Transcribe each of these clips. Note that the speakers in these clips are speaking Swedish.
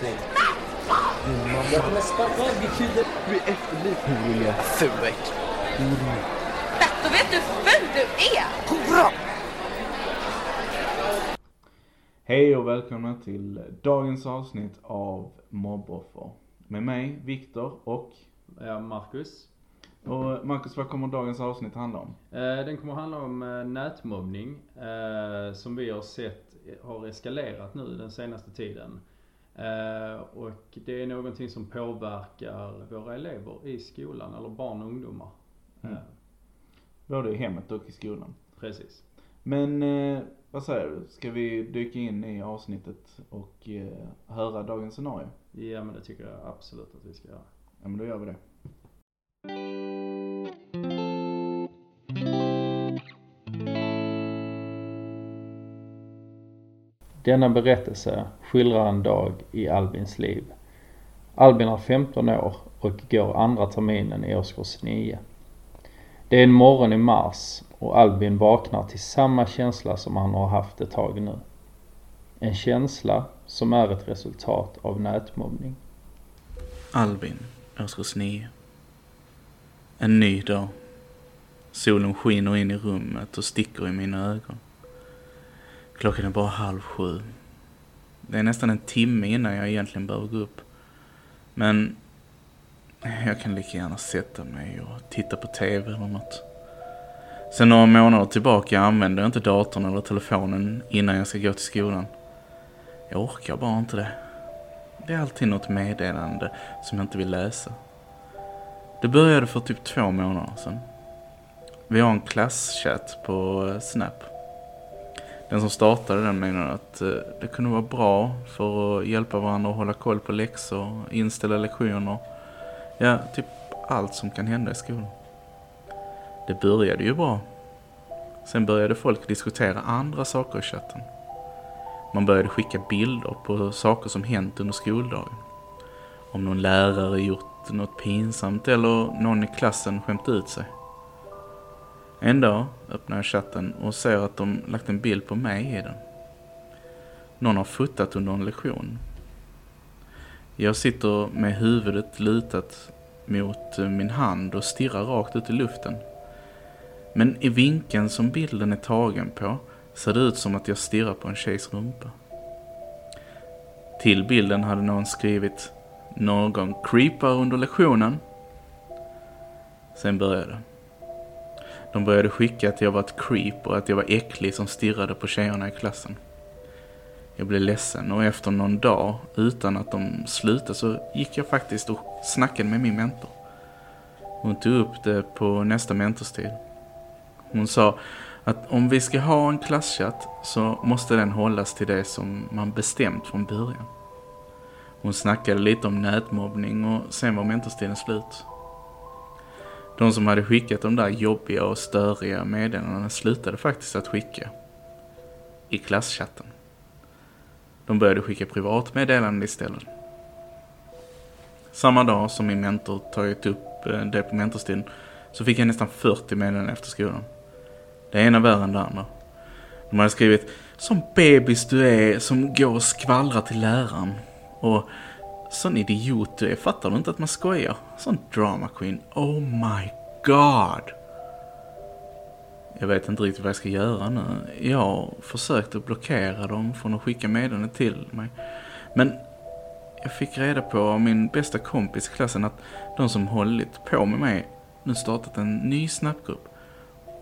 dig. Din mamma. Jag kommer sparka av ditt huvud. Du är efterlyst Julia. Fuek. Då vet du hur ful du är! Hej och välkomna till dagens avsnitt av Mobboffer. Med mig, Viktor och... Ja, Marcus. Och Marcus, vad kommer dagens avsnitt handla om? Eh, Den kommer handla om eh, nätmobbning eh, som vi har sett har eskalerat nu den senaste tiden. Eh, Och det är någonting som påverkar våra elever i skolan, eller barn och ungdomar. Mm. Eh, Både i hemmet och i skolan. Precis. Men eh, vad säger du? Ska vi dyka in i avsnittet och höra dagens scenario? Ja men det tycker jag absolut att vi ska göra. Ja men då gör vi det. Denna berättelse skildrar en dag i Albins liv. Albin är 15 år och går andra terminen i årskurs 9. Det är en morgon i mars och Albin vaknar till samma känsla som han har haft ett tag nu. En känsla som är ett resultat av nätmobbning. Albin, årskurs 9. En ny dag. Solen skiner in i rummet och sticker i mina ögon. Klockan är bara halv sju. Det är nästan en timme innan jag egentligen behöver gå upp. Men jag kan lika gärna sätta mig och titta på TV eller något. Sen några månader tillbaka använder jag inte datorn eller telefonen innan jag ska gå till skolan. Jag orkar bara inte det. Det är alltid något meddelande som jag inte vill läsa. Det började för typ två månader sedan. Vi har en klasschatt på Snap. Den som startade den menade att eh, det kunde vara bra för att hjälpa varandra att hålla koll på läxor, inställa lektioner. Ja, typ allt som kan hända i skolan. Det började ju bra. Sen började folk diskutera andra saker i chatten. Man började skicka bilder på saker som hänt under skoldagen. Om någon lärare gjort något pinsamt eller någon i klassen skämt ut sig. En dag öppnar jag chatten och ser att de lagt en bild på mig i den. Någon har fotat under en lektion. Jag sitter med huvudet lutat mot eh, min hand och stirrar rakt ut i luften. Men i vinkeln som bilden är tagen på ser det ut som att jag stirrar på en tjejs rumpa. Till bilden hade någon skrivit någon creepar under lektionen. Sen började det. De började skicka att jag var ett creep och att jag var äcklig som stirrade på tjejerna i klassen. Jag blev ledsen och efter någon dag utan att de slutade så gick jag faktiskt och snackade med min mentor. Hon tog upp det på nästa mentorstid. Hon sa att om vi ska ha en klasschatt så måste den hållas till det som man bestämt från början. Hon snackade lite om nätmobbning och sen var mentorstiden slut. De som hade skickat de där jobbiga och störiga meddelandena slutade faktiskt att skicka. I klasschatten. De började skicka privatmeddelanden istället. Samma dag som min mentor tagit upp eh, det på mentorstiden så fick jag nästan 40 meddelanden efter skolan. Det ena värre än det andra. De hade skrivit Som bebis du är som går och skvallrar till läraren. Och Sån idiot du är, fattar du inte att man skojar? Sån drama queen, oh my god. Jag vet inte riktigt vad jag ska göra nu. Jag har försökt att blockera dem från att skicka meddelanden till mig. Men jag fick reda på av min bästa kompis i klassen att de som hållit på med mig nu startat en ny snapgrupp.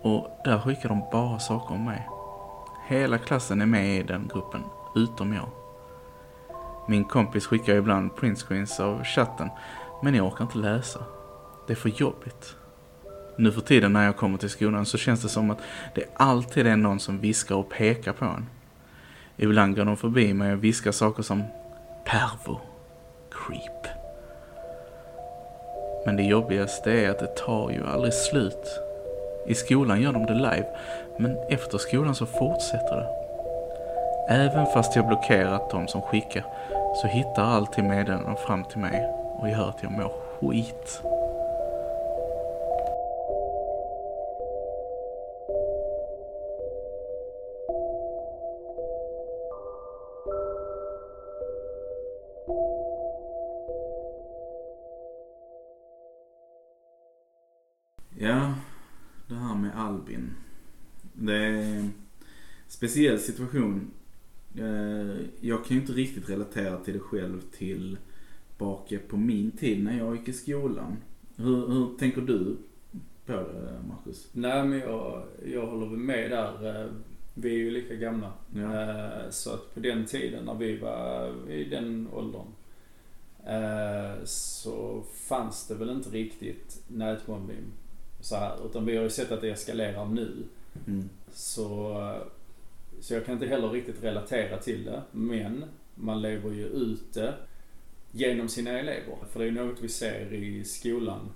Och där skickar de bara saker om mig. Hela klassen är med i den gruppen, utom jag. Min kompis skickar ibland printscreens av chatten, men jag orkar inte läsa. Det är för jobbigt. Nu för tiden när jag kommer till skolan så känns det som att det alltid är någon som viskar och pekar på en. Ibland går de förbi mig och viskar saker som pervo, creep. Men det jobbigaste är att det tar ju aldrig slut. I skolan gör de det live, men efter skolan så fortsätter det. Även fast jag blockerat de som skickar så hittar alltid meddelanden fram till mig och gör att jag mår skit. Ja, det här med Albin. Det är en speciell situation Eh, jag kan ju inte riktigt relatera till det själv tillbaka på min tid när jag gick i skolan. Hur, hur tänker du på det, Marcus? Nej men jag, jag håller väl med där. Eh, Vi är ju lika gamla. Ja. Eh, Så att på den tiden när vi var i den åldern så fanns det väl inte riktigt nätmobbning så här. Utan vi har ju sett att det eskalerar nu. Mm. Så, så jag kan inte heller riktigt relatera till det. Men man lever ju ute genom sina elever. För det är ju något vi ser i skolan.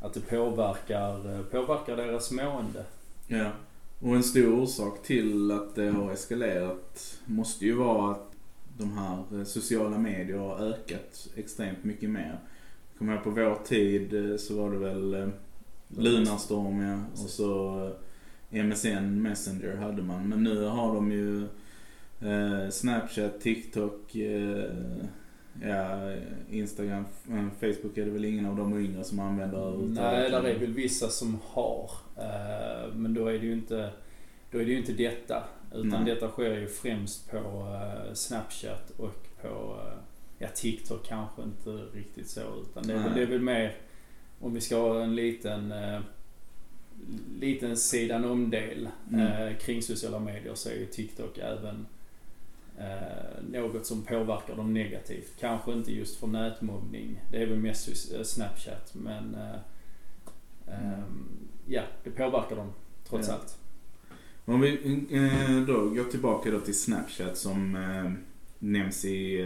Att det påverkar, eh, påverkar deras mående. Ja. Och en stor orsak till att det har eskalerat måste ju vara att de här eh, sociala medier har ökat extremt mycket mer. Kommer jag på vår tid eh, så var det väl Lunarstorm ja, och så MSN Messenger hade man. Men nu har de ju eh, Snapchat, TikTok, eh, ja, Instagram, eh, Facebook är det väl ingen av de yngre som använder överhuvudtaget. Nej, där är väl vissa som har. Eh, Men då är det ju inte, då är det ju inte detta. Utan Nej. detta sker ju främst på eh, Snapchat och på eh, ja, TikTok kanske inte riktigt så. Utan det är, väl, det är väl mer om vi ska ha en liten liten sidan om-del Mm. eh, kring sociala medier så är ju TikTok även eh, något som påverkar dem negativt. Kanske inte just för nätmobbning. Det är väl mest eh, Snapchat men ehm, ja, det påverkar dem trots Ja. allt. Om vi då går tillbaka då till Snapchat som nämns i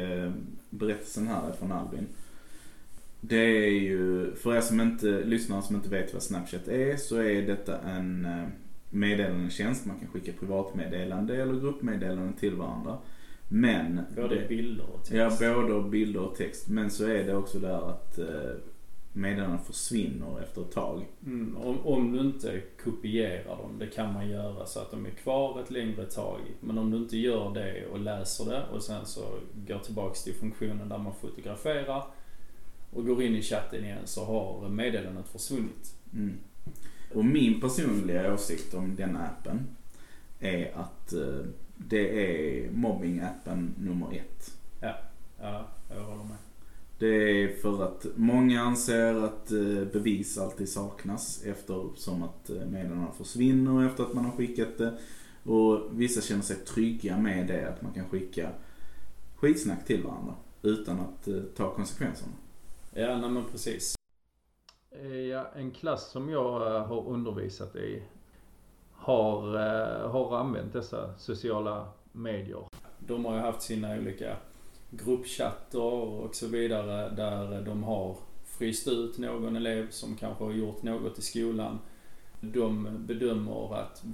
berättelsen här från Albin. Det är ju, för er som inte, lyssnare som inte vet vad Snapchat är, så är detta en eh, meddelandetjänst. Man kan skicka privatmeddelande eller gruppmeddelanden till varandra. Men... Både det- bilder och text. Ja, både bilder och text. Men så är det också där att eh, meddelanden försvinner efter ett tag. Mm, om, om du inte kopierar dem, det kan man göra så att de är kvar ett längre tag. Men om du inte gör det och läser det och sen så går tillbaks till funktionen där man fotograferar och går in i chatten igen så har meddelandet försvunnit. Mm. Och min personliga åsikt om den appen är att eh, det är mobbing-appen nummer ett. Ja, jag håller med. Det är för att många anser att eh, bevis alltid saknas eftersom att eh, meddelandena försvinner efter att man har skickat det. Och vissa känner sig trygga med det, att man kan skicka skitsnack till varandra utan att ta konsekvenserna. Ja, nej men precis. Ja, en klass som jag eh, har undervisat i har, eh, har använt dessa sociala medier. De har ju haft sina olika gruppchatter och så vidare där de har fryst ut någon elev som kanske har gjort något i skolan. De bedömer att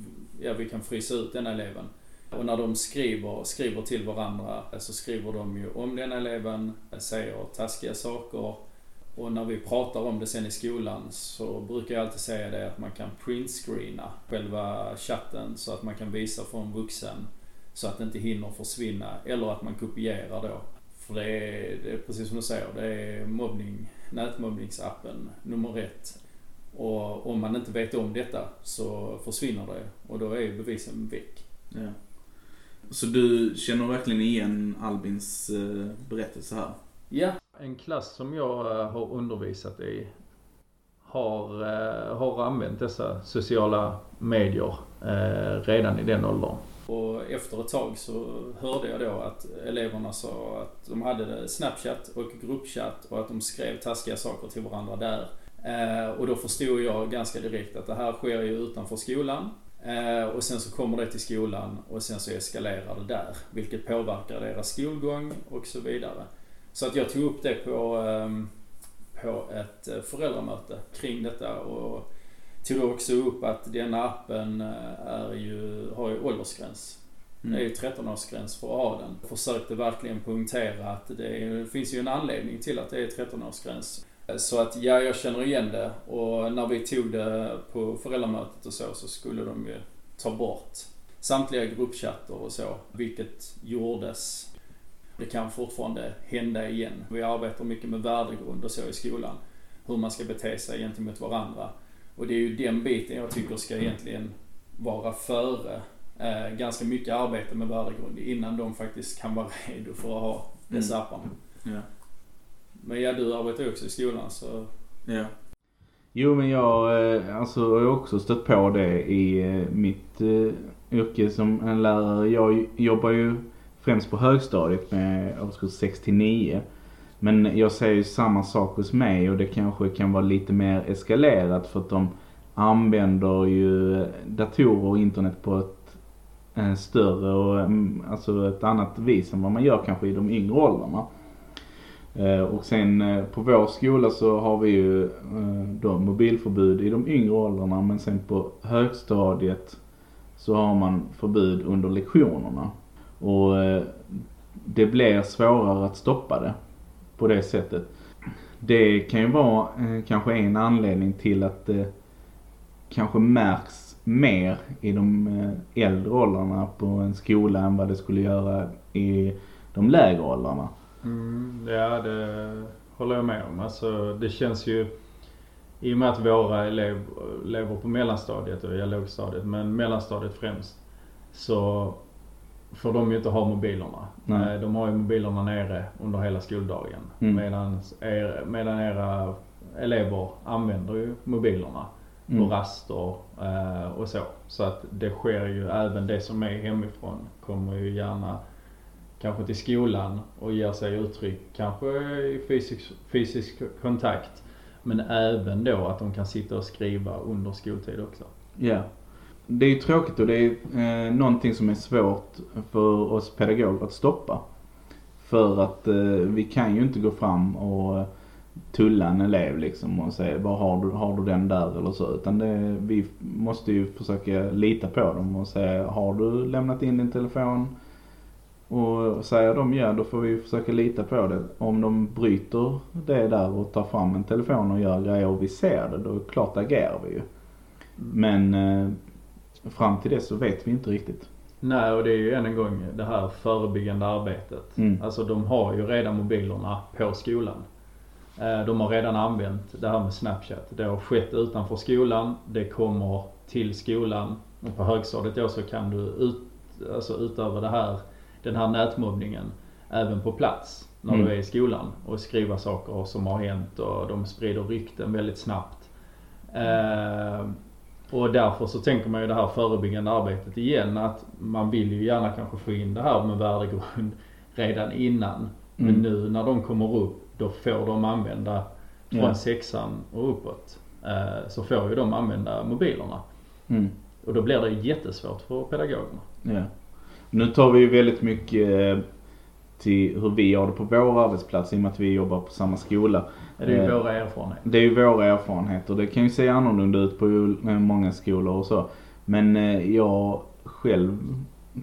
ja, vi kan frysa ut den eleven. Och när de skriver, skriver till varandra så skriver de ju om den eleven, säger taskiga saker. Och när vi pratar om det sen i skolan så brukar jag alltid säga det att man kan printscreena själva chatten så att man kan visa för en vuxen så att det inte hinner försvinna. Eller att man kopierar då. För det är, det är precis som du säger, det är mobbning, nätmobbningsappen nummer ett. Och om man inte vet om detta så försvinner det och då är bevisen väck. Ja. Så du känner verkligen igen Albins eh, berättelse här? Ja, en klass som jag eh, har undervisat i har, eh, har använt dessa sociala medier eh, redan i den åldern. Och efter ett tag så hörde jag då att eleverna sa att de hade Snapchat och gruppchatt och att de skrev taskiga saker till varandra där. Och då förstod jag ganska direkt att det här sker ju utanför skolan. Och sen så kommer det till skolan och sen så eskalerar det där. Vilket påverkar deras skolgång och så vidare. Så att jag tog upp det på, ehm, på ett eh, föräldramöte kring detta och tog också upp att denna appen eh, är ju, har ju åldersgräns. Det är ju 13-årsgräns för att ha den. Försökte verkligen poängtera att det, är, det finns ju en anledning till att det är 13-årsgräns. Så att ja, jag känner igen det och när vi tog det på föräldramötet och så, så skulle de ju ta bort samtliga gruppchatter och så, vilket gjordes. Det kan fortfarande hända igen. Vi arbetar mycket med värdegrund och så i skolan. Hur man ska bete sig gentemot varandra. Och det är ju den biten jag tycker ska egentligen vara före eh, ganska mycket arbete med värdegrund innan de faktiskt kan vara redo för att ha dessa Mm. apparna. Ja. Men ja, du arbetar ju också i skolan så Ja. Jo men jag eh, alltså, har också stött på det i eh, mitt eh, yrke som en lärare. Jag jobbar ju främst på högstadiet med årskurs 6 till 9. Men jag ser ju samma sak hos mig och det kanske kan vara lite mer eskalerat för att de använder ju datorer och internet på ett eh, större och mm, alltså ett annat vis än vad man gör kanske i de yngre åldrarna. Eh, Och sen eh, på vår skola så har vi ju eh, då mobilförbud i de yngre åldrarna men sen på högstadiet så har man förbud under lektionerna. Och eh, det blir svårare att stoppa det på det sättet. Det kan ju vara eh, kanske en anledning till att det kanske märks mer i de äldre åldrarna på en skola än vad det skulle göra i de lägre åldrarna. Mm, ja, det håller jag med om. Alltså, det känns ju i och med att våra elever lever på mellanstadiet och i lågstadiet, men mellanstadiet främst, så får de ju inte ha mobilerna. Nej. Eh, De har ju mobilerna nere under hela skoldagen. Mm. Medan, er, medan era elever använder ju mobilerna Mm. på raster eh, och så. Så att det sker ju även det som är hemifrån kommer ju gärna kanske till skolan och ger sig uttryck kanske i fysisk, fysisk kontakt. Men även då att de kan sitta och skriva under skoltid också. Ja. Det är ju tråkigt och det är eh, någonting som är svårt för oss pedagoger att stoppa. För att eh, vi kan ju inte gå fram och eh, tulla en elev liksom och säga vad har du, har du den där eller så. Utan det, vi måste ju försöka lita på dem och säga har du lämnat in din telefon? Och säger de ja då får vi försöka lita på det. Om de bryter det där och tar fram en telefon och gör grejer och vi ser det då klart agerar vi ju. Men eh, fram till det så vet vi inte riktigt. Nej och det är ju än en gång det här förebyggande arbetet. Mm. Alltså de har ju redan mobilerna på skolan. Eh, De har redan använt det här med Snapchat. Det har skett utanför skolan. Det kommer till skolan. Och på högstadiet då så kan du ut, alltså utöva det här, den här nätmobbningen även på plats när Mm. du är i skolan och skriva saker som har hänt och de sprider rykten väldigt snabbt. Eh, och därför så tänker man ju det här förebyggande arbetet igen att man vill ju gärna kanske få in det här med värdegrund redan innan. Men Mm. nu när de kommer upp då får de använda från Ja. sexan och uppåt. Eh, så får ju de använda mobilerna. Mm. Och då blir det jättesvårt för pedagogerna. Ja. Nu tar vi ju väldigt mycket eh, till hur vi gör det på vår arbetsplats i och med att vi jobbar på samma skola. Det är ju Eh, våra erfarenheter. Det är ju våra erfarenheter. Det kan ju se annorlunda ut på eh, många skolor och så. Men eh, jag själv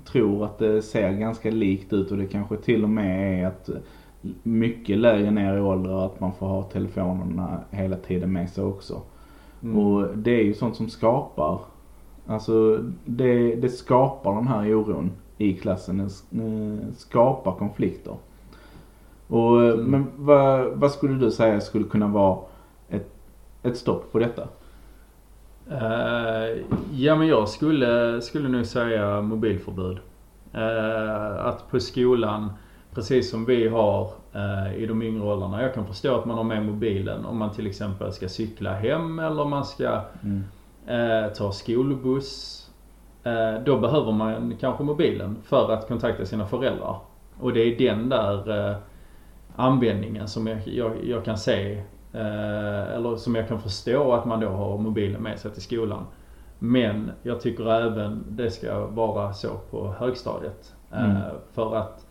tror att det ser ganska likt ut och det kanske till och med är att mycket lägre ner i ålder att man får ha telefonerna hela tiden med sig också. Mm. Och det är ju sånt som skapar, alltså det, det skapar den här oron i klassen. Eh, skapar konflikter. Och, eh, Mm. Men vad, vad skulle du säga skulle kunna vara ett, ett stopp på detta? Eh, ja men jag skulle, skulle nog säga mobilförbud. Eh, att på skolan, precis som vi har eh, i de yngre åldrarna. Jag kan förstå att man har med mobilen om man till exempel ska cykla hem eller man ska Mm. ta skolbuss. Eh, då behöver man kanske mobilen för att kontakta sina föräldrar. Och det är den där eh, användningen som jag, jag, jag kan se, eh, eller som jag kan förstå att man då har mobilen med sig till skolan. Men jag tycker även det ska vara så på högstadiet. Mm. För att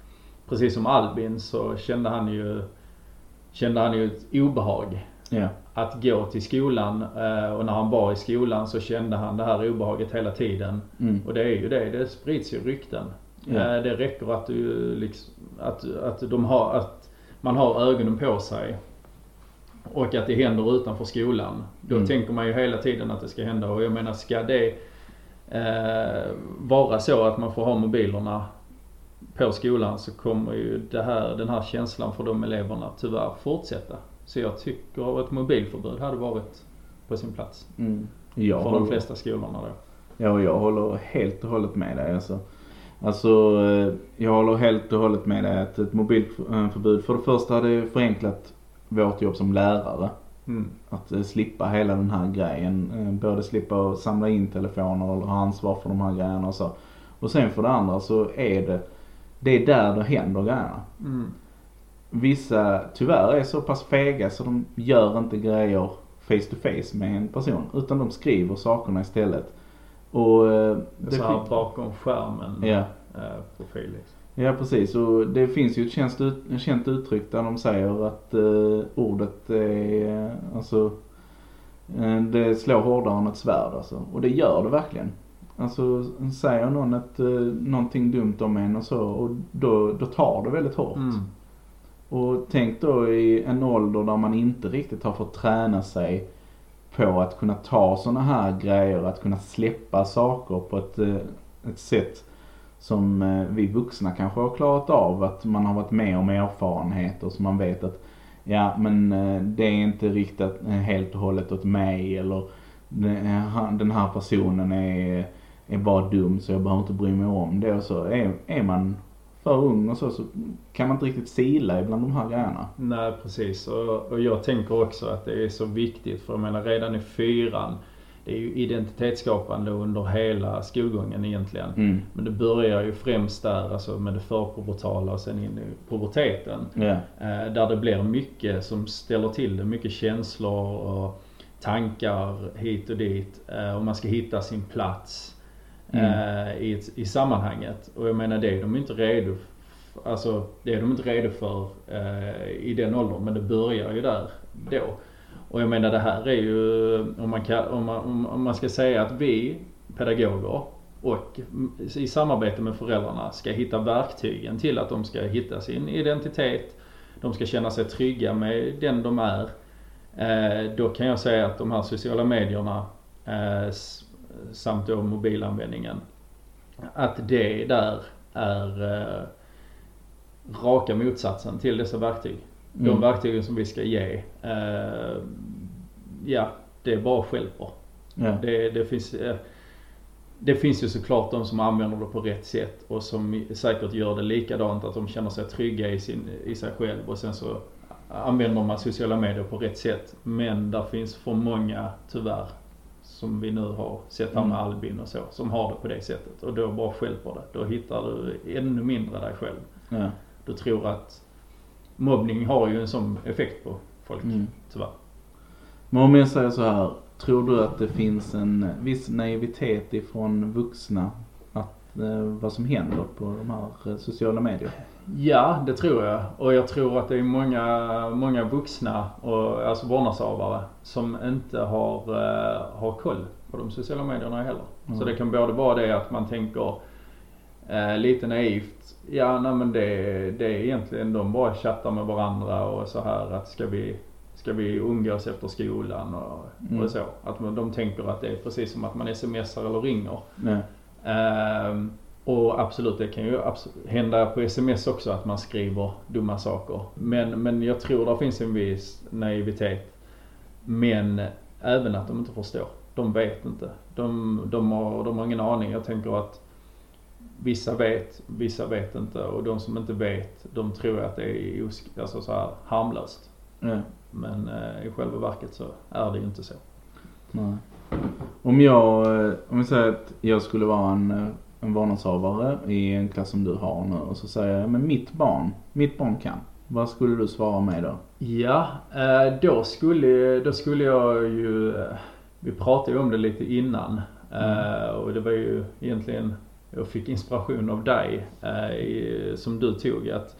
precis som Albin så kände han ju, kände han ju ett obehag Ja. Att gå till skolan eh, och när han var i skolan så kände han det här obehaget hela tiden. Mm. Och det är ju det, det sprids ju rykten. Eh, Det räcker att du liksom, att, att de har, att man har ögonen på sig. Och att det händer utanför skolan. Då Mm. tänker man ju hela tiden att det ska hända och jag menar ska det eh, vara så att man får ha mobilerna på skolan så kommer ju det här, den här känslan för de eleverna tyvärr fortsätta. Så jag tycker att ett mobilförbud hade varit på sin plats. Mm. Jag, För de håller, flesta skolorna då. Ja, jag håller helt och hållet med dig alltså. Alltså, eh, jag håller helt och hållet med dig att ett mobilförbud för det första hade förenklat vårt jobb som lärare. Mm. Att eh, slippa hela den här grejen. Eh, Både slippa samla in telefoner eller ha ansvar för de här grejerna och så. Och sen för det andra så är det, det är där det händer grejerna. Mm. Vissa tyvärr är så pass fega så de gör inte grejer face to face med en person. Utan de skriver sakerna istället. Och eh, Det så här bakom skärmen Ja. eh, profil liksom. Ja precis och det finns ju ett känt, ut, känt uttryck där de säger att eh, ordet är eh, alltså eh, det slår hårdare än ett svärd alltså. Och det gör det verkligen. Alltså säger någon ett, eh, någonting dumt om en och så och då, då tar det väldigt hårt. Mm. Och tänk då i en ålder där man inte riktigt har fått träna sig på att kunna ta sådana här grejer, att kunna släppa saker på ett, eh, ett sätt som eh, vi vuxna kanske har klarat av. Att man har varit med om erfarenheter så man vet att ja men eh, det är inte riktat helt och hållet åt mig eller den här personen är, är bara dum så jag behöver inte bry mig om det och så. Är, är man för ung och så, så kan man inte riktigt sila ibland de här grejerna. Nej precis och, och jag tänker också att det är så viktigt för jag menar redan i fyran det är ju identitetsskapande under hela skolgången egentligen. Mm. Men det börjar ju främst där, alltså med det förpubertala och sen in i puberteten. Eh, där det blir mycket som ställer till det. Mycket känslor och tankar hit och dit. Eh, och man ska hitta sin plats Mm. eh, i, i sammanhanget. Och jag menar det är de inte redo Alltså det är de inte redo för eh, i den åldern. Men det börjar ju där då. Och jag menar det här är ju, om man, kan, om man, om, man ska säga att vi pedagoger och i samarbete med föräldrarna ska hitta verktygen till att de ska hitta sin identitet. De ska känna sig trygga med den de är. Eh, då kan jag säga att de här sociala medierna eh, samt då mobilanvändningen. Att det där är eh, raka motsatsen till dessa verktyg. De Mm. verktygen som vi ska ge, eh, ja det är bara stjälper. Ja. Det, det, finns, eh, det finns ju såklart de som använder det på rätt sätt och som säkert gör det likadant, att de känner sig trygga i, sin, i sig själv och sen så använder man sociala medier på rätt sätt. Men där finns för många, tyvärr, som vi nu har sett här med Mm. Albin och så, som har det på det sättet. Och då bara stjälper det. Då hittar du ännu mindre dig själv. Ja. Du tror att mobbning har ju en sån effekt på folk, Mm. tyvärr. Men om jag säger så här. Tror du att det finns en viss naivitet ifrån vuxna att eh, vad som händer på de här eh, sociala medier? Ja, det tror jag. Och jag tror att det är många, många vuxna, och, alltså vårdnadshavare, som inte har, eh, har koll på de sociala medierna heller. Mm. Så det kan både vara det att man tänker eh, lite naivt, ja nej men det, det är egentligen de bara chattar med varandra och så här att ska vi, ska vi umgås efter skolan och, Mm. och så. Att man, de tänker att det är precis som att man smsar eller ringer. Ja. Ehm, och absolut, det kan ju hända på sms också att man skriver dumma saker. Men, men jag tror det finns en viss naivitet. Men även att de inte förstår. De vet inte. De, de, har, de har ingen aning. Jag tänker att vissa vet, vissa vet inte. Och de som inte vet, de tror att det är osk- alltså så här harmlöst. Ja. Men eh, i själva verket så är det ju inte så. Nej. Om jag, eh, om vi säger att jag skulle vara en, eh, en vårdnadshavare i en klass som du har nu och så säger jag, men mitt barn, mitt barn kan. Vad skulle du svara mig då? Ja, eh, då skulle, då skulle jag ju... eh, Vi pratade ju om det lite innan. eh, Och det var ju egentligen... Jag fick inspiration av dig som du tog. Att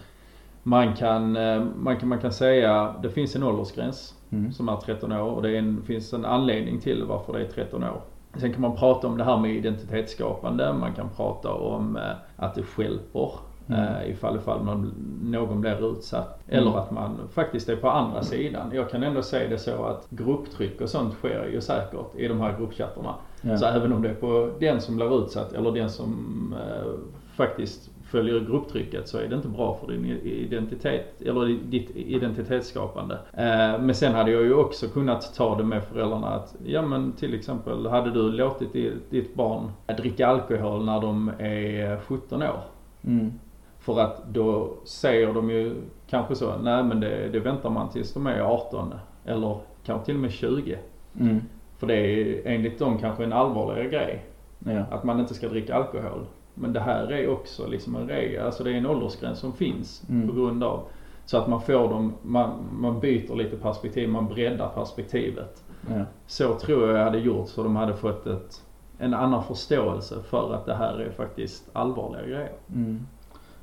man kan, man kan, man kan säga, det finns en åldersgräns Mm. som är 13 år och det en, finns en anledning till varför det är 13 år. Sen kan man prata om det här med identitetsskapande, man kan prata om eh, att det stjälper Mm. eh, ifall, ifall man, någon blir utsatt. Mm. Eller att man faktiskt är på andra sidan. Jag kan ändå säga det så att grupptryck och sånt sker ju säkert i de här gruppchattarna. Ja. Så även om det är på den som blir utsatt eller den som eh, faktiskt följer grupptrycket så är det inte bra för din identitet, eller ditt identitetsskapande. Eh, men sen hade jag ju också kunnat ta det med föräldrarna att, ja men till exempel, hade du låtit ditt barn dricka alkohol när de är 17 år? Mm. För att då säger de ju kanske så, nej men det, det väntar man tills de är 18 eller kanske till och med 20. Mm. För det är enligt dem kanske en allvarligare grej. Ja. Att man inte ska dricka alkohol. Men det här är också liksom en regel, alltså det är en åldersgräns som finns Mm. på grund av. Så att man får dem, man, man byter lite perspektiv, man breddar perspektivet. Ja. Så tror jag jag hade gjort så de hade fått ett, en annan förståelse för att det här är faktiskt allvarliga grejer. Mm.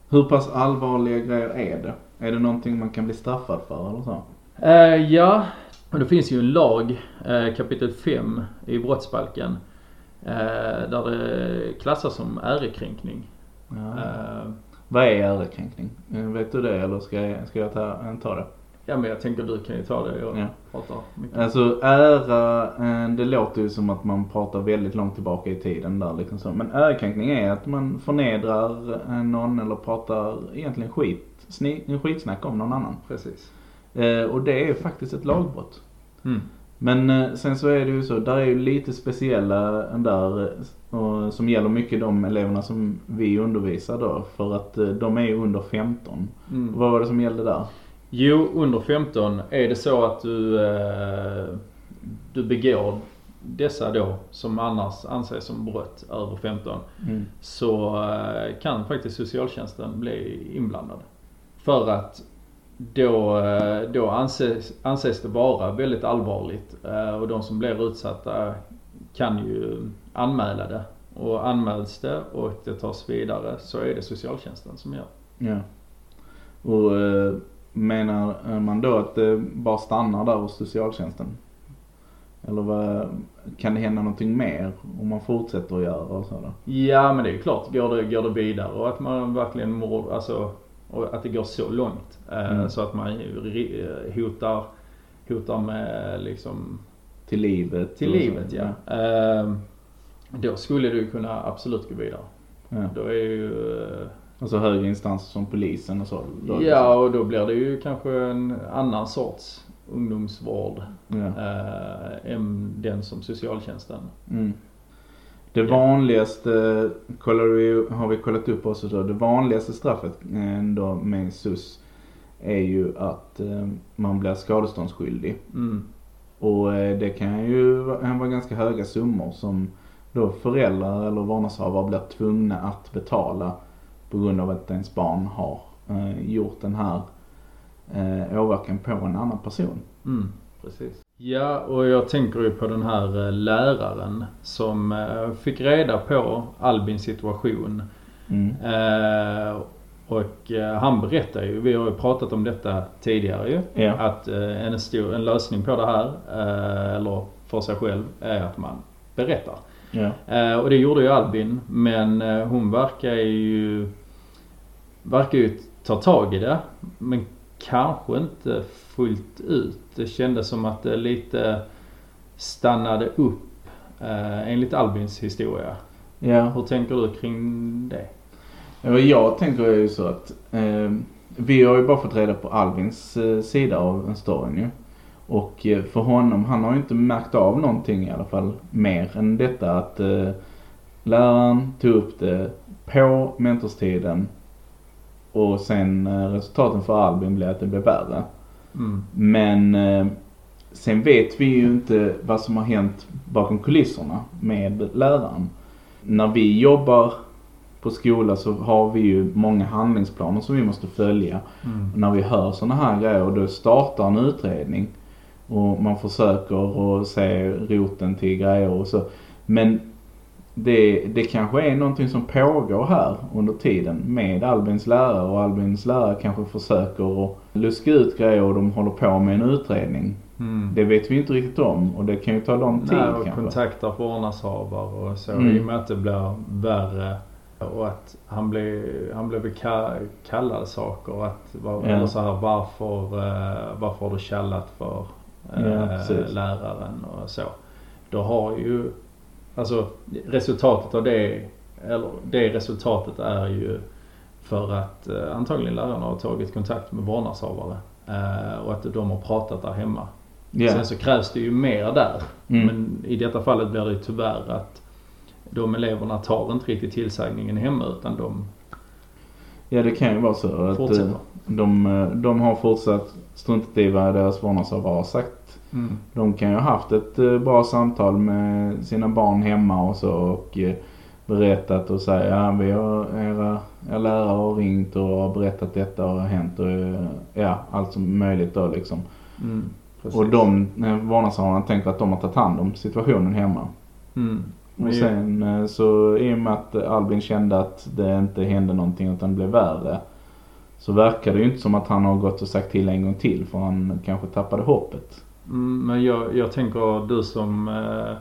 Hur pass allvarliga grejer är det? Är det någonting man kan bli straffad för eller så? Eh, ja, det finns ju en lag, eh, kapitel 5 i brottsbalken, där det klassas som ärekränkning. Ja. Eh, Vad är ärekränkning? Eh, Vet du det eller ska jag, ska jag ta, eh, ta det? ja men jag tänker du kan ju ta det, jag Ja. pratar mycket. Alltså ära, eh, det låter ju som att man pratar väldigt långt tillbaka i tiden där liksom så. Men ärekränkning är att man förnedrar eh, någon eller pratar egentligen skit, sni, skitsnack om någon annan. Precis. Eh, och det är faktiskt ett lagbrott. Mm. Men eh, sen så är det ju så, där är ju lite speciella där eh, och, som gäller mycket de eleverna som vi undervisar då. För att eh, de är under 15. Mm. Vad var det som gällde där? Jo, under 15 är det så att du, du begår dessa då som annars anses som brott över 15 Mm. så kan faktiskt socialtjänsten bli inblandad. För att då, eh, då anses, anses det vara väldigt allvarligt eh, och de som blir utsatta kan ju anmäla det. Och anmäls det och det tas vidare så är det socialtjänsten som gör. Ja. Och eh, menar man då att det bara stannar där hos socialtjänsten? Eller vad, kan det hända någonting mer om man fortsätter att göra och så då? Ja men det är ju klart, går det, går det vidare och att man verkligen mår, alltså, och att det går så långt. Eh, Mm. Så att man ri- hotar, hotar med liksom Till livet? till så. livet ja. Eh, Då skulle du kunna absolut gå vidare. ja. Då är ju, eh, Alltså högre instanser som polisen och så? Ja och då blir det ju kanske en annan sorts ungdomsvård ja. eh, än den som socialtjänsten. Mm. Det vanligaste, kollar vi, har vi kollat upp också då, det vanligaste straffet eh, då med SUS är ju att eh, man blir skadeståndsskyldig. Mm. Och eh, det kan ju vara ganska höga summor som då föräldrar eller vårdnadshavare blir tvungna att betala på grund av att ens barn har gjort den här eh, åverkan på en annan person. Mm, precis. Ja, och jag tänker ju på den här eh, läraren som eh, fick reda på Albins situation. Mm. Eh, och eh, han berättar ju, vi har ju pratat om detta tidigare ju, Ja. att en, stor, en lösning på det här, eh, eller för sig själv, är att man berättar. Ja. Eh, och det gjorde ju Albin, men hon verkar ju, verkar ju ta tag i det, men kanske inte fullt ut. Det kändes som att det lite stannade upp eh, enligt Albins historia. ja. Hur tänker du kring det? Jag tänker ju så att eh, vi har ju bara fått reda på Alvins eh, sida av storyn ju. Och eh, för honom, han har ju inte märkt av någonting i alla fall mer än detta att eh, läraren tog upp det på mentorstiden och sen eh, resultaten för Albin blev att det blev värre. Mm. Men eh, sen vet vi ju inte vad som har hänt bakom kulisserna med läraren. När vi jobbar på skola så har vi ju många handlingsplaner som vi måste följa. Mm. När vi hör sådana här grejer då startar en utredning. Och man försöker att se roten till grejer och så. Men det, det kanske är någonting som pågår här under tiden med Albins lärare och Albins lärare kanske försöker att luska ut grejer och de håller på med en utredning. Mm. Det vet vi inte riktigt om och det kan ju ta lång tid Nej, och kanske. kontaktar vårdnadshavare och så Mm. i och med att det blir värre. Och att han blev, han blev ka- kallad saker. Att, var, Ja. Eller så här, varför, eh, varför har du kallat för Ja, precis. läraren och så. Då har ju, alltså resultatet av det, eller det resultatet är ju För att eh, antagligen lärarna har tagit kontakt med vårdnadshavare. Eh, och att de har pratat där hemma. Ja. Sen så krävs det ju mer där. Mm. Men i detta fallet blir det ju tyvärr att de eleverna tar inte riktigt tillsägningen hemma utan de Ja det kan ju vara så att eh, fortsätter. de, eh, de har fortsatt struntat i vad deras vårdnadshavare har sagt. Mm. De kan ju ha haft ett eh, bra samtal med sina barn hemma och så och eh, berättat och säga ja vi har era, era lärare har ringt och har berättat detta och har hänt och eh, ja allt som möjligt då liksom. Mm. Och de vårdnadshavarna tänker att de har tagit hand om situationen hemma. Mm. Och sen så i och med att Albin kände att det inte hände någonting utan det blev värre. Så verkar det ju inte som att han har gått och sagt till en gång till för han kanske tappade hoppet. Mm, Men jag, jag tänker du som, eh,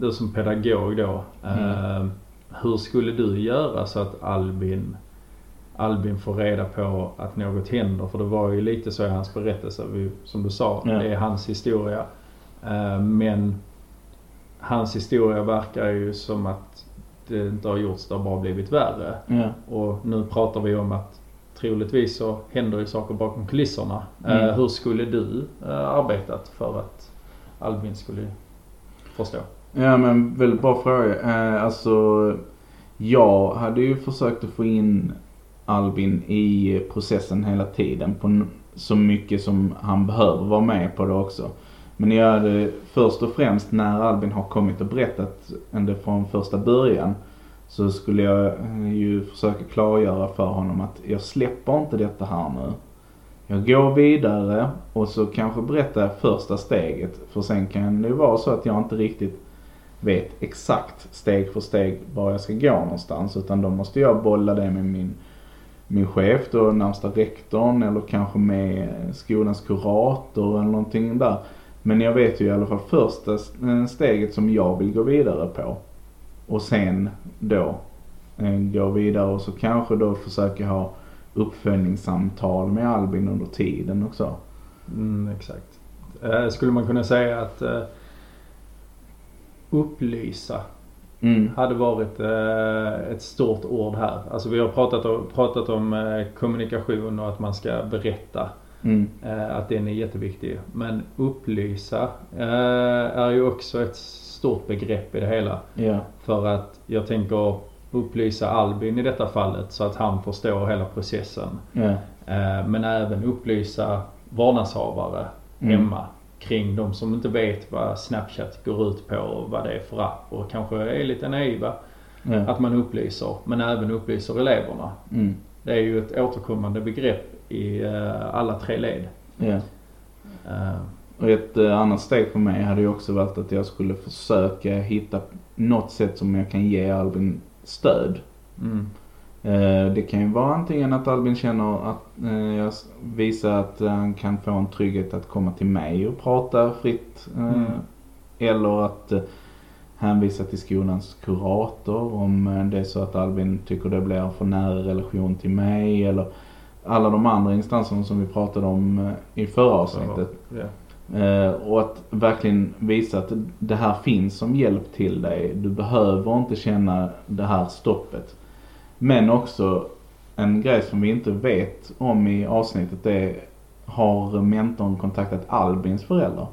du som pedagog då. Eh, Hur skulle du göra så att Albin, Albin får reda på att något händer? För det var ju lite så i hans berättelse. Som du sa, Ja. det är hans historia. Eh, men hans historia verkar ju som att det inte har gjorts, det har bara blivit värre. Ja. Och nu pratar vi om att troligtvis så händer ju saker bakom kulisserna. Mm. Eh, hur skulle du eh, arbetat för att Albin skulle förstå? Ja men väldigt bra fråga. Eh, alltså jag hade ju försökt att få in Albin i processen hela tiden på så mycket som han behöver vara med på det också. Men jag hade först och främst när Albin har kommit och berättat det från första början så skulle jag eh, ju försöka klargöra för honom att jag släpper inte detta här nu. Jag går vidare och så kanske berättar jag första steget för sen kan det ju vara så att jag inte riktigt vet exakt steg för steg var jag ska gå någonstans utan då måste jag bolla det med min, min chef då, närmsta rektorn eller kanske med skolans kurator eller någonting där. Men jag vet ju i alla fall första eh, steget som jag vill gå vidare på. Och sen då eh, gå vidare och så kanske då försöka ha uppföljningssamtal med Albin under tiden också. Mm, exakt. Eh, skulle man kunna säga att eh, upplysa Mm. hade varit eh, ett stort ord här. Alltså vi har pratat om, pratat om kommunikation och att man ska berätta. Mm. Att den är jätteviktig. Men upplysa är ju också ett stort begrepp i det hela. Ja. För att jag tänker upplysa Albin i detta fallet så att han förstår hela processen. Eh, men även upplysa vårdnadshavare Mm. hemma kring de som inte vet vad Snapchat går ut på och vad det är för app och kanske är lite naiva. Ja. Att man upplyser, men även upplyser eleverna. Mm. Det är ju ett återkommande begrepp i eh, alla tre led. Eh, Och ett eh, annat steg för mig hade ju också varit att jag skulle försöka hitta något sätt som jag kan ge Albin stöd. mm, Eh, det kan ju vara antingen att Albin känner att eh, jag visar att han kan få en trygghet att komma till mig och prata fritt. Mm. Eller att hänvisa till skolans kurator om det är så att Albin tycker det blir för nära relation till mig. Eller alla de andra instanserna som vi pratade om i förra avsnittet. ja. Eh, och att verkligen visa att det här finns som hjälp till dig. Du behöver inte känna det här stoppet. Men också en grej som vi inte vet om i avsnittet är har mentorn kontaktat Albins föräldrar?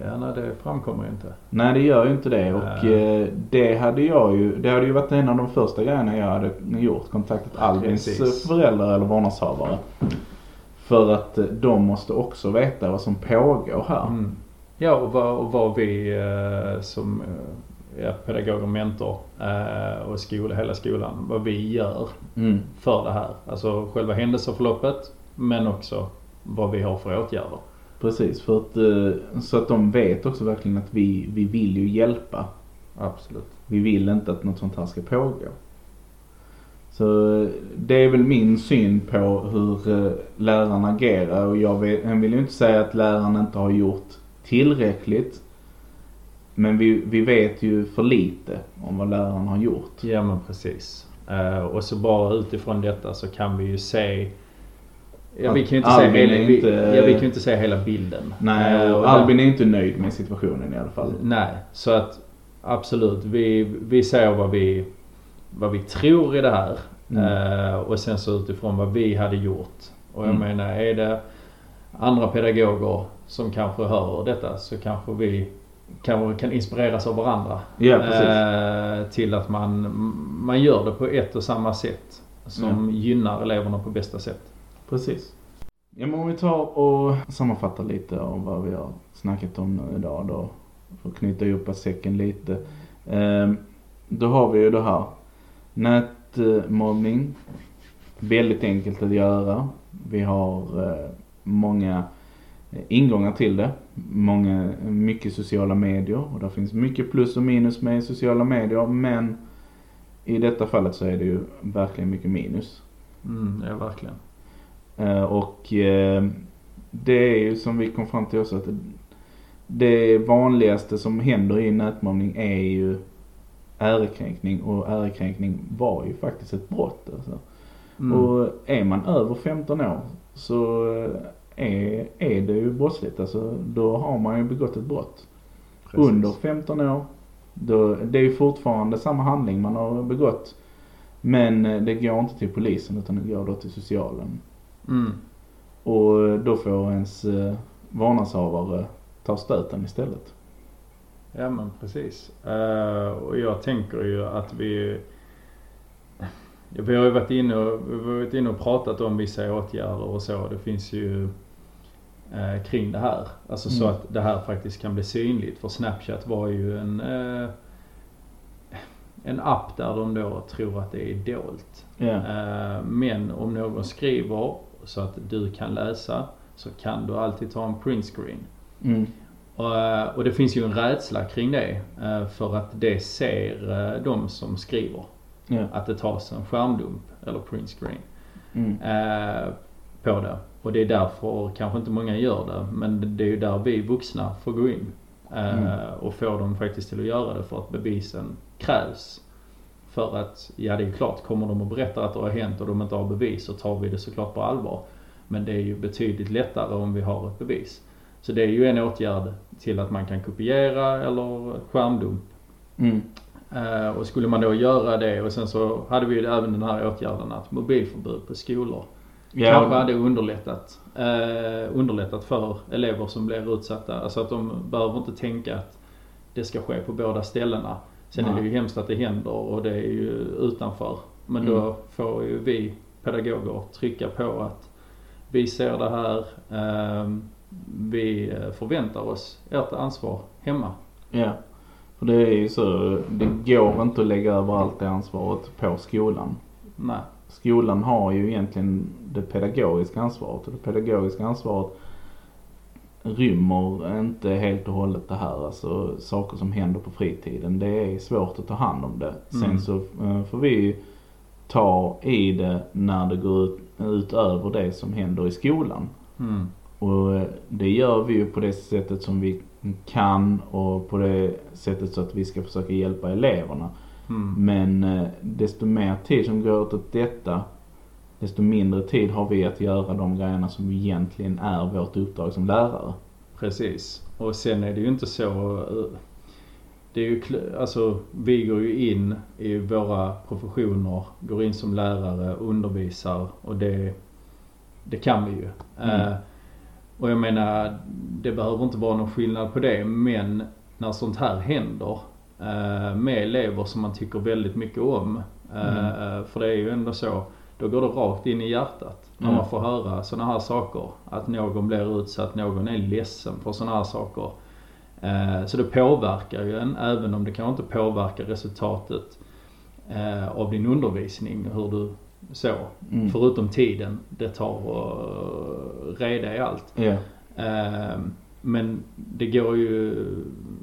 ja, nej det framkommer ju inte. Nej det gör ju inte det och eh, det hade jag ju, det hade ju varit en av de första grejerna jag hade gjort. Kontaktat Albins Precis. eh, föräldrar eller vårdnadshavare. För att eh, de måste också veta vad som pågår här. Mm. Ja, och vad, och vad vi eh, som eh, ja, pedagog och mentor eh, och skola, hela skolan, vad vi gör Mm. för det här. Alltså själva händelseförloppet men också vad vi har för åtgärder. Precis, för att, eh, så att de vet också verkligen att vi, vi vill ju hjälpa. Absolut. Vi vill inte att något sånt här ska pågå. Så eh, det är väl min syn på hur eh, lärarna agerar och jag vill, jag vill ju inte säga att lärarna inte har gjort tillräckligt. Men vi, vi vet ju för lite om vad lärarna har gjort. Ja men precis. Eh, och så bara utifrån detta så kan vi ju se Ja, vi kan ju inte, se hela, vi, inte- ja, vi kan inte se hela bilden. Nej, och Albin är inte nöjd med situationen i alla fall. Nej, så att absolut. Vi, vi ser vad vi, vad vi tror i det här. Mm. Eh, och sen så utifrån vad vi hade gjort. Och jag Mm. menar är det andra pedagoger som kanske hör detta så kanske vi kanske kan inspireras av varandra. Precis. Eh, till att man, man gör det på ett och samma sätt. Som gynnar eleverna på bästa sätt. Precis. Ja, men om vi tar och sammanfattar lite av vad vi har snackat om nu idag då. För att knyta ihop säcken lite. Ehm, då har vi ju det här. Nätmobbning. Väldigt enkelt att göra. Vi har eh, många ingångar till det. Många, mycket sociala medier och där finns mycket plus och minus med sociala medier men i detta fallet så är det ju verkligen mycket minus. Mm, ja, verkligen. Eh, Och eh, det är ju som vi kom fram till också att det vanligaste som händer i nätmobbning är ju ärekränkning och ärekränkning var ju faktiskt ett brott alltså. Mm. Och är man över 15 år så är, är det ju brottsligt alltså. Då har man ju begått ett brott. Precis. Under 15 år, då, det är ju fortfarande samma handling man har begått. Men eh, det går inte till polisen utan det går då till socialen. Mm. Och då får ens eh, vårdnadshavare ta stöten istället. Ja men precis. Eh, och jag tänker ju att vi Vi har ju varit inne och, varit inne och pratat om vissa åtgärder och så. Det finns ju eh, kring det här. Alltså så Mm. att det här faktiskt kan bli synligt. För Snapchat var ju en eh, en app där de då tror att det är dolt. Ja. Eh, Men om någon skriver så att du kan läsa så kan du alltid ta en printscreen. Mm. Och, eh, och det finns ju en rädsla kring det. eh, För att det ser eh, de som skriver. Ja. Att det tas en skärmdump eller printscreen Mm. eh, på det. Och det är därför kanske inte många gör det. Men det är ju där vi vuxna får gå in. Mm. Och få dem faktiskt till att göra det för att bevisen krävs. För att, ja det är ju klart, kommer de och berättar att det har hänt och de inte har bevis så tar vi det såklart på allvar. Men det är ju betydligt lättare om vi har ett bevis. Så det är ju en åtgärd till att man kan kopiera eller skärmdump. Mm. Eh, och skulle man då göra det och sen så hade vi ju även den här åtgärden att mobilförbud på skolor. Ja, Kanske hade underlättat, eh, underlättat för elever som blir utsatta. Alltså att de behöver inte tänka att det ska ske på båda ställena. Sen är det ju hemskt att det händer och det är ju utanför. Men då Mm. får ju vi pedagoger trycka på att vi ser det här. ehm, vi eh, förväntar oss ert ansvar hemma. Ja. För det är ju så, det går inte att lägga över allt det ansvaret på skolan. Nej. Skolan har ju egentligen det pedagogiska ansvaret och det pedagogiska ansvaret rymmer inte helt och hållet det här. Alltså saker som händer på fritiden. Det är svårt att ta hand om det. Sen Mm. så eh, får vi ta i det när det går ut, utöver det som händer i skolan. Mm. Och eh, det gör vi ju på det sättet som vi kan och på det sättet så att vi ska försöka hjälpa eleverna. Mm. Men eh, desto mer tid som går åt detta desto mindre tid har vi att göra de grejerna som egentligen är vårt uppdrag som lärare. Precis. Och sen är det ju inte så... eh, Det är ju, alltså vi går ju in i våra professioner, går in som lärare, undervisar och det, det kan vi ju. Mm. Och jag menar, det behöver inte vara någon skillnad på det men när sånt här händer eh, med elever som man tycker väldigt mycket om. eh, Mm. För det är ju ändå så, då går det rakt in i hjärtat. När Mm. man får höra sådana här saker. Att någon blir utsatt, någon är ledsen för sådana här saker. Eh, Så det påverkar ju en, även om det kanske inte påverkar resultatet av din undervisning, hur du så. Mm. Förutom tiden det tar reda i allt. Ja. Eh, Men det går ju,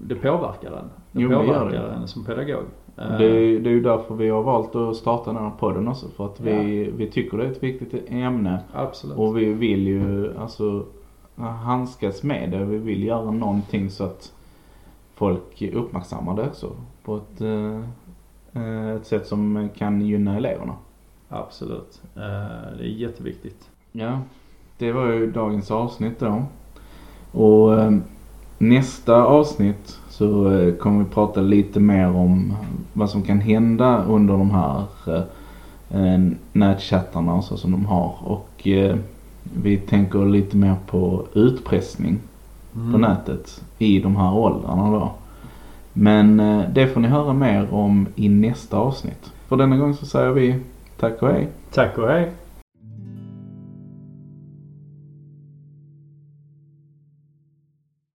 det påverkar en. Det Jo, påverkar det. en som pedagog. Det, är, det är ju därför vi har valt att starta den här podden också. För att vi, vi tycker det är ett viktigt ämne. Absolut. Och vi vill ju alltså handskas med det. Vi vill göra någonting så att folk uppmärksammar det också. På ett, eh, eh, ett sätt som kan gynna eleverna. Absolut. Eh, Det är jätteviktigt. Ja, det var ju dagens avsnitt då. Och eh, nästa avsnitt så eh, kommer vi prata lite mer om vad som kan hända under de här eh, nätchattarna och så som de har. Och vi tänker lite mer på utpressning på nätet i de här åldrarna då. Men det får ni höra mer om i nästa avsnitt. För denna gång så säger vi tack och hej. Tack och hej.